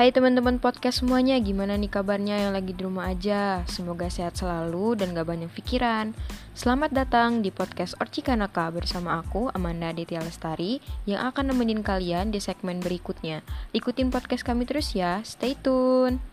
Hai teman-teman podcast semuanya, gimana nih kabarnya yang lagi di rumah aja? Semoga sehat selalu dan gak banyak pikiran. Selamat datang di podcast Orcikanaka bersama aku, Amanda Aditya Lestari, yang akan nemenin kalian di segmen berikutnya. Ikutin podcast kami terus ya, stay tune!